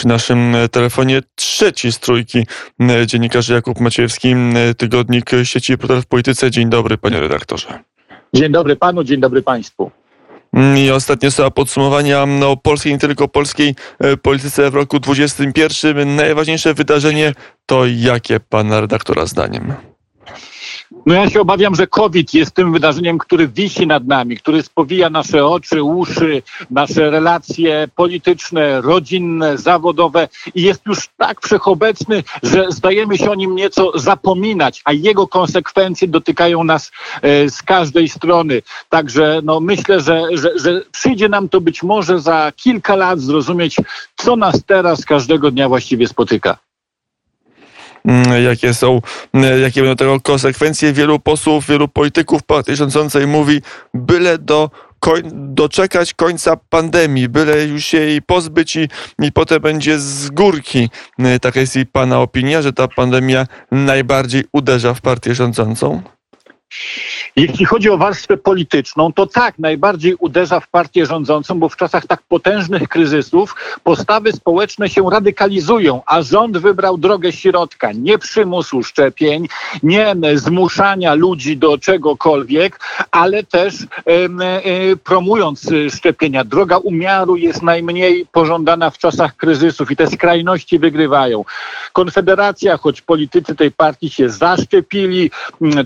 przy naszym telefonie trzeci z trójki dziennikarze Jakub Maciejewski, tygodnik sieci Portal w Polityce. Dzień dobry, panie redaktorze. Dzień dobry panu, dzień dobry państwu. I ostatnie słowa podsumowania o no, polskiej, nie tylko polskiej polityce w roku 2021. Najważniejsze wydarzenie to jakie pana redaktora zdaniem? No ja się obawiam, że COVID jest tym wydarzeniem, który wisi nad nami, który spowija nasze oczy, uszy, nasze relacje polityczne, rodzinne, zawodowe i jest już tak wszechobecny, że zdajemy się o nim nieco zapominać, a jego konsekwencje dotykają nas e, z każdej strony. Także no, myślę, że, że, że przyjdzie nam to być może za kilka lat zrozumieć, co nas teraz każdego dnia właściwie spotyka. Mm, jakie są, mm, jakie będą tego konsekwencje. Wielu posłów, wielu polityków partii rządzącej mówi, byle do koń, doczekać końca pandemii, byle już się jej pozbyć i, i potem będzie z górki. Mm, taka jest i Pana opinia, że ta pandemia najbardziej uderza w partię rządzącą? Jeśli chodzi o warstwę polityczną, to tak, najbardziej uderza w partię rządzącą, bo w czasach tak potężnych kryzysów postawy społeczne się radykalizują, a rząd wybrał drogę środka, nie przymusu szczepień, nie zmuszania ludzi do czegokolwiek, ale też e, promując szczepienia. Droga umiaru jest najmniej pożądana w czasach kryzysów i te skrajności wygrywają. Konfederacja, choć politycy tej partii się zaszczepili,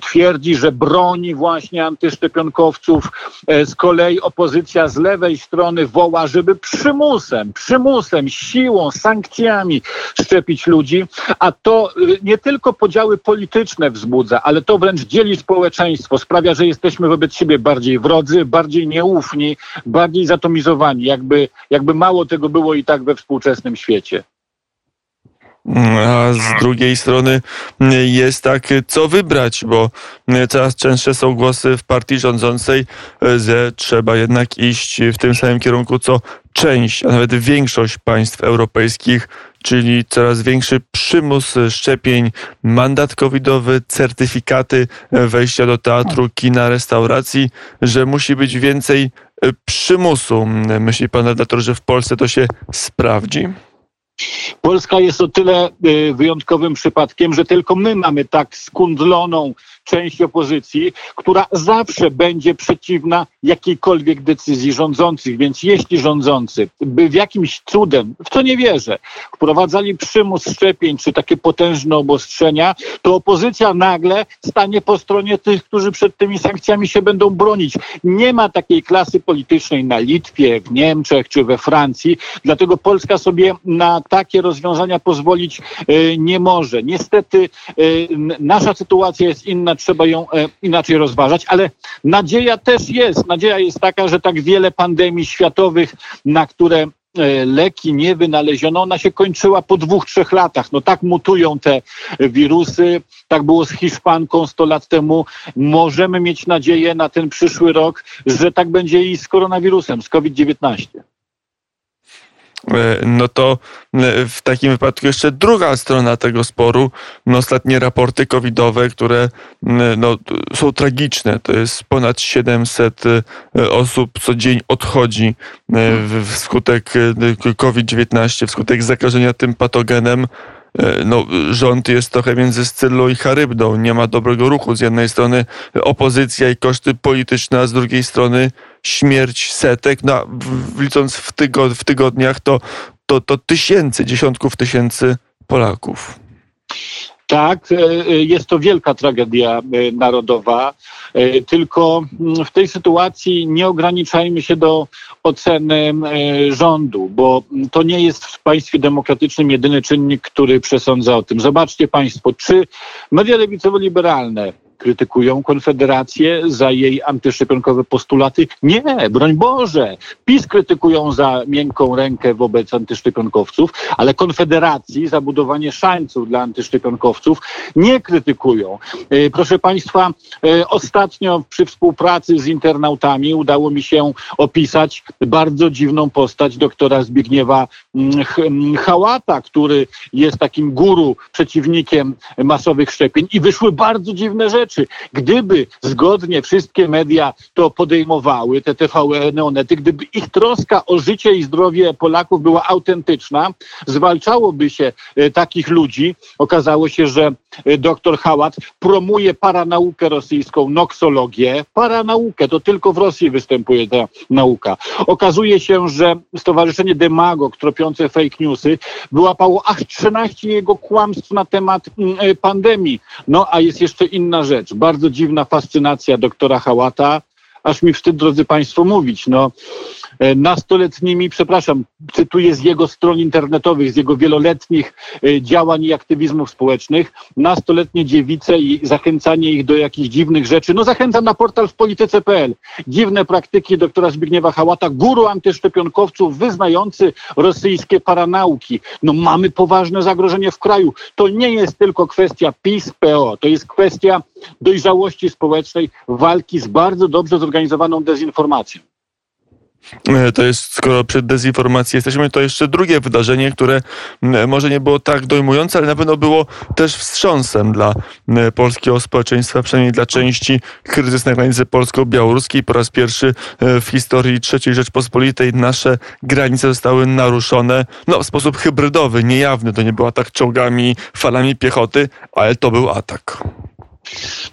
twierdzi, że broni właśnie antyszczepionkowców. E, z kolei opozycja z lewej strony woła, żeby przymusem, przymusem, siłą, sankcjami szczepić ludzi, a to y, nie tylko podziały polityczne wzbudza, ale to wręcz dzieli społeczeństwo, sprawia, że jesteśmy wobec siebie bardziej wrodzy, bardziej nieufni, bardziej zatomizowani, jakby, jakby mało tego było i tak we współczesnym świecie. A z drugiej strony jest tak, co wybrać, bo coraz częstsze są głosy w partii rządzącej, że trzeba jednak iść w tym samym kierunku, co część, a nawet większość państw europejskich, czyli coraz większy przymus szczepień, mandat covidowy, certyfikaty wejścia do teatru, kina, restauracji, że musi być więcej przymusu. Myśli pan redaktor, że w Polsce to się sprawdzi? Polska jest o tyle y, wyjątkowym przypadkiem, że tylko my mamy tak skundloną część opozycji, która zawsze będzie przeciwna jakiejkolwiek decyzji rządzących. Więc jeśli rządzący by w jakimś cudem, w to nie wierzę, wprowadzali przymus szczepień czy takie potężne obostrzenia, to opozycja nagle stanie po stronie tych, którzy przed tymi sankcjami się będą bronić. Nie ma takiej klasy politycznej na Litwie, w Niemczech czy we Francji, dlatego Polska sobie na takie rozwiązania pozwolić e, nie może. Niestety e, nasza sytuacja jest inna, trzeba ją e, inaczej rozważać, ale nadzieja też jest. Nadzieja jest taka, że tak wiele pandemii światowych, na które leki nie wynaleziono, ona się kończyła po dwóch, trzech latach. No tak mutują te wirusy, tak było z Hiszpanką 100 lat temu. Możemy mieć nadzieję na ten przyszły rok, że tak będzie i z koronawirusem, z COVID-19. E, no to e, w takim wypadku jeszcze druga strona tego sporu, no ostatnie raporty covidowe, które no, są tragiczne. To jest ponad 700 e, osób co dzień odchodzi wskutek COVID-19, wskutek zakażenia tym patogenem. No, rząd jest trochę między Scyllą i Charybdą. Nie ma dobrego ruchu. Z jednej strony opozycja i koszty polityczne, a z drugiej strony śmierć setek. No, licząc w, tygod w tygodniach, to, to, to tysięcy, dziesiątków tysięcy Polaków. Tak, e, e, jest to wielka tragedia e, narodowa, tylko mm, w tej sytuacji nie ograniczajmy się do oceny rządu, bo to nie jest w państwie demokratycznym jedyny czynnik, który przesądza o tym. Zobaczcie Państwo, czy media lewicowo-liberalne krytykują Konfederację za jej antyszczepionkowe postulaty. Nie, broń Boże. PiS krytykują za miękką rękę wobec antyszczepionkowców, ale Konfederacji za budowanie szańców dla antyszczepionkowców nie krytykują. E, proszę Państwa, e, ostatnio przy współpracy z internautami udało mi się opisać bardzo dziwną postać doktora Zbigniewa mm, Hałata, który jest takim guru, przeciwnikiem masowych szczepień i wyszły bardzo dziwne rzeczy. Gdyby zgodnie wszystkie media to podejmowały, te TVN, Onety, gdyby ich troska o życie i zdrowie Polaków była autentyczna, zwalczałoby się e, takich ludzi. Okazało się, że e, dr Hałat promuje paranaukę rosyjską, noksologię. Paranaukę, to tylko w Rosji występuje ta nauka. Okazuje się, że Stowarzyszenie Demago, tropiące fake newsy, wyłapało aż 13 jego kłamstw na temat mm, e, pandemii. No a jest jeszcze inna rzecz. Bardzo dziwna fascynacja doktora Hałata aż mi wstyd, drodzy Państwo, mówić. No, e, nastoletnimi, przepraszam, cytuję z jego stron internetowych, z jego wieloletnich e, działań i aktywizmów społecznych, nastoletnie dziewice i zachęcanie ich do jakichś dziwnych rzeczy. No zachęcam na portal w polityce.pl. Dziwne praktyki doktora Zbigniewa Hałata, guru antyszczepionkowców, wyznający rosyjskie paranauki. No mamy poważne zagrożenie w kraju. To nie jest tylko kwestia PiS-PO, to jest kwestia dojrzałości społecznej, walki z bardzo dobrze zorganizowaną dezinformacją. E, to jest, skoro przed dezinformacją jesteśmy, to jeszcze drugie wydarzenie, które może nie było tak dojmujące, ale na pewno było też wstrząsem dla polskiego społeczeństwa, przynajmniej dla części kryzys na granicy polsko-białoruskiej. Po raz pierwszy e, w historii III Rzeczpospolitej nasze granice zostały naruszone no, w sposób hybrydowy, niejawny. To nie był atak czołgami, falami piechoty, ale to był atak.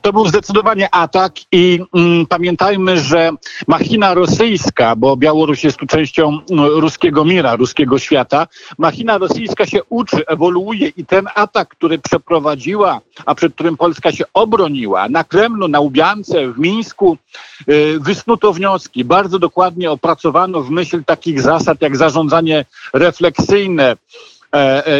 To był zdecydowanie atak i mm, pamiętajmy, że machina rosyjska, bo Białoruś jest tu częścią no, ruskiego mira, ruskiego świata, machina rosyjska się uczy, ewoluuje i ten atak, który przeprowadziła, a przed którym Polska się obroniła, na Kremlu, na Ubiance, w Mińsku, yy, wysnuto wnioski. Bardzo dokładnie opracowano w myśl takich zasad jak zarządzanie refleksyjne,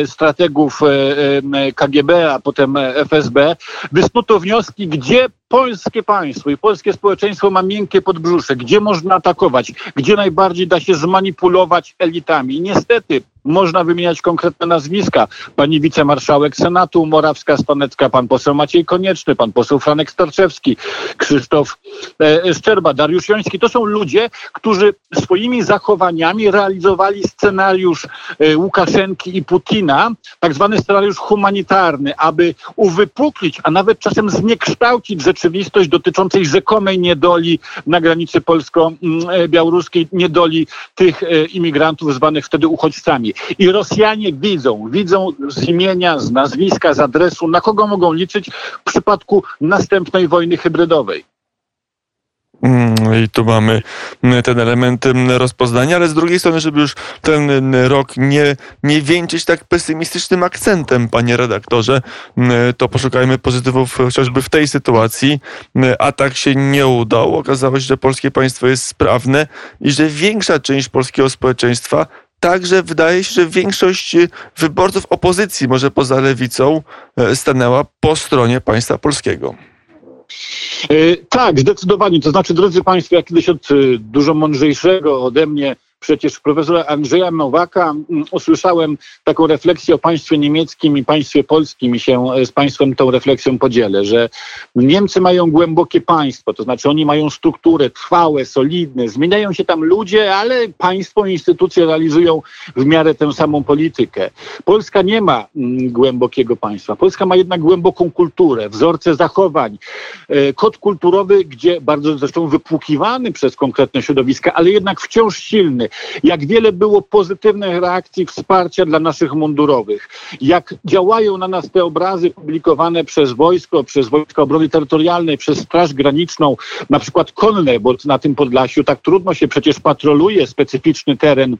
strategów e, KGB, a potem FSB, wysnuto wnioski, gdzie polskie państwo i polskie społeczeństwo ma miękkie podbrzusze, gdzie można atakować, gdzie najbardziej da się zmanipulować elitami. I niestety można wymieniać konkretne nazwiska. Pani wicemarszałek Senatu Morawska-Stanecka, pan poseł Maciej Konieczny, pan poseł Franek Starczewski, Krzysztof e, Szczerba, Dariusz Joński. To są ludzie, którzy swoimi zachowaniami realizowali scenariusz e, Łukaszenki i Putina, tak zwany scenariusz humanitarny, aby uwypuklić, a nawet czasem zniekształcić rzeczywistość dotyczącej rzekomej niedoli na granicy polsko-białoruskiej, niedoli tych e, imigrantów zwanych wtedy uchodźcami. I Rosjanie widzą, widzą z imienia, z nazwiska, z adresu, na kogo mogą liczyć w przypadku następnej wojny hybrydowej. Mm, I tu mamy mm, ten element mm, rozpoznania, ale z drugiej strony, żeby już ten rok nie, nie wieńczyć tak pesymistycznym akcentem, panie redaktorze, to poszukajmy pozytywów chociażby w tej sytuacji. A tak się nie udał. Okazało się, że polskie państwo jest sprawne i że większa część polskiego społeczeństwa Także wydaje się, że większość wyborców opozycji, może poza lewicą, e, stanęła po stronie państwa polskiego. E, tak, zdecydowanie. To znaczy, drodzy Państwo, ja kiedyś od e, dużo mądrzejszego ode mnie przecież profesora Andrzeja Nowaka mm, usłyszałem taką refleksję o państwie niemieckim i państwie polskim i się e, z państwem tą refleksją podzielę, że Niemcy mają głębokie państwo, to znaczy oni mają strukturę trwałe, solidne, zmieniają się tam ludzie, ale państwo i instytucje realizują w miarę tę samą politykę. Polska nie ma mm, głębokiego państwa. Polska ma jednak głęboką kulturę, wzorce zachowań, e, kod kulturowy, gdzie bardzo zresztą wypłukiwany przez konkretne środowiska, ale jednak wciąż silny jak wiele było pozytywnych reakcji wsparcia dla naszych mundurowych, jak działają na nas te obrazy publikowane przez wojsko, przez Wojska Obrony Terytorialnej, przez Straż Graniczną, na przykład konne, bo na tym Podlasiu tak trudno się przecież patroluje specyficzny teren,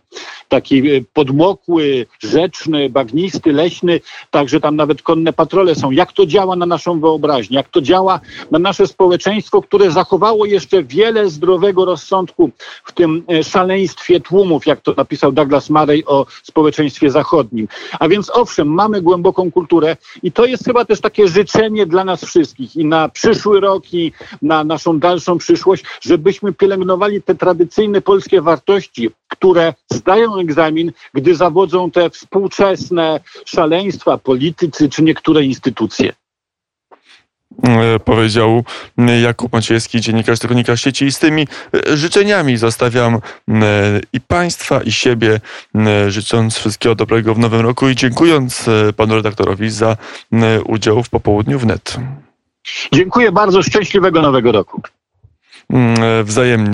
taki e, podmokły, rzeczny, bagnisty, leśny, także tam nawet konne patrole są. Jak to działa na naszą wyobraźnię, jak to działa na nasze społeczeństwo, które zachowało jeszcze wiele zdrowego rozsądku w tym e, szaleństwie tłumów, jak to napisał Douglas Murray o społeczeństwie zachodnim. A więc owszem, mamy głęboką kulturę i to jest chyba też takie życzenie dla nas wszystkich i na przyszły rok i na naszą dalszą przyszłość, żebyśmy pielęgnowali te tradycyjne polskie wartości, które zdają egzamin, gdy zawodzą te współczesne szaleństwa politycy czy niektóre instytucje. Powiedział Jakub Maciejewski, dziennikarz Tygodnika Sieci. I z tymi życzeniami zostawiam i Państwa, i siebie, życząc wszystkiego dobrego w nowym roku i dziękując panu redaktorowi za udział w popołudniu wnet. Dziękuję bardzo, szczęśliwego nowego roku. Wzajemnie.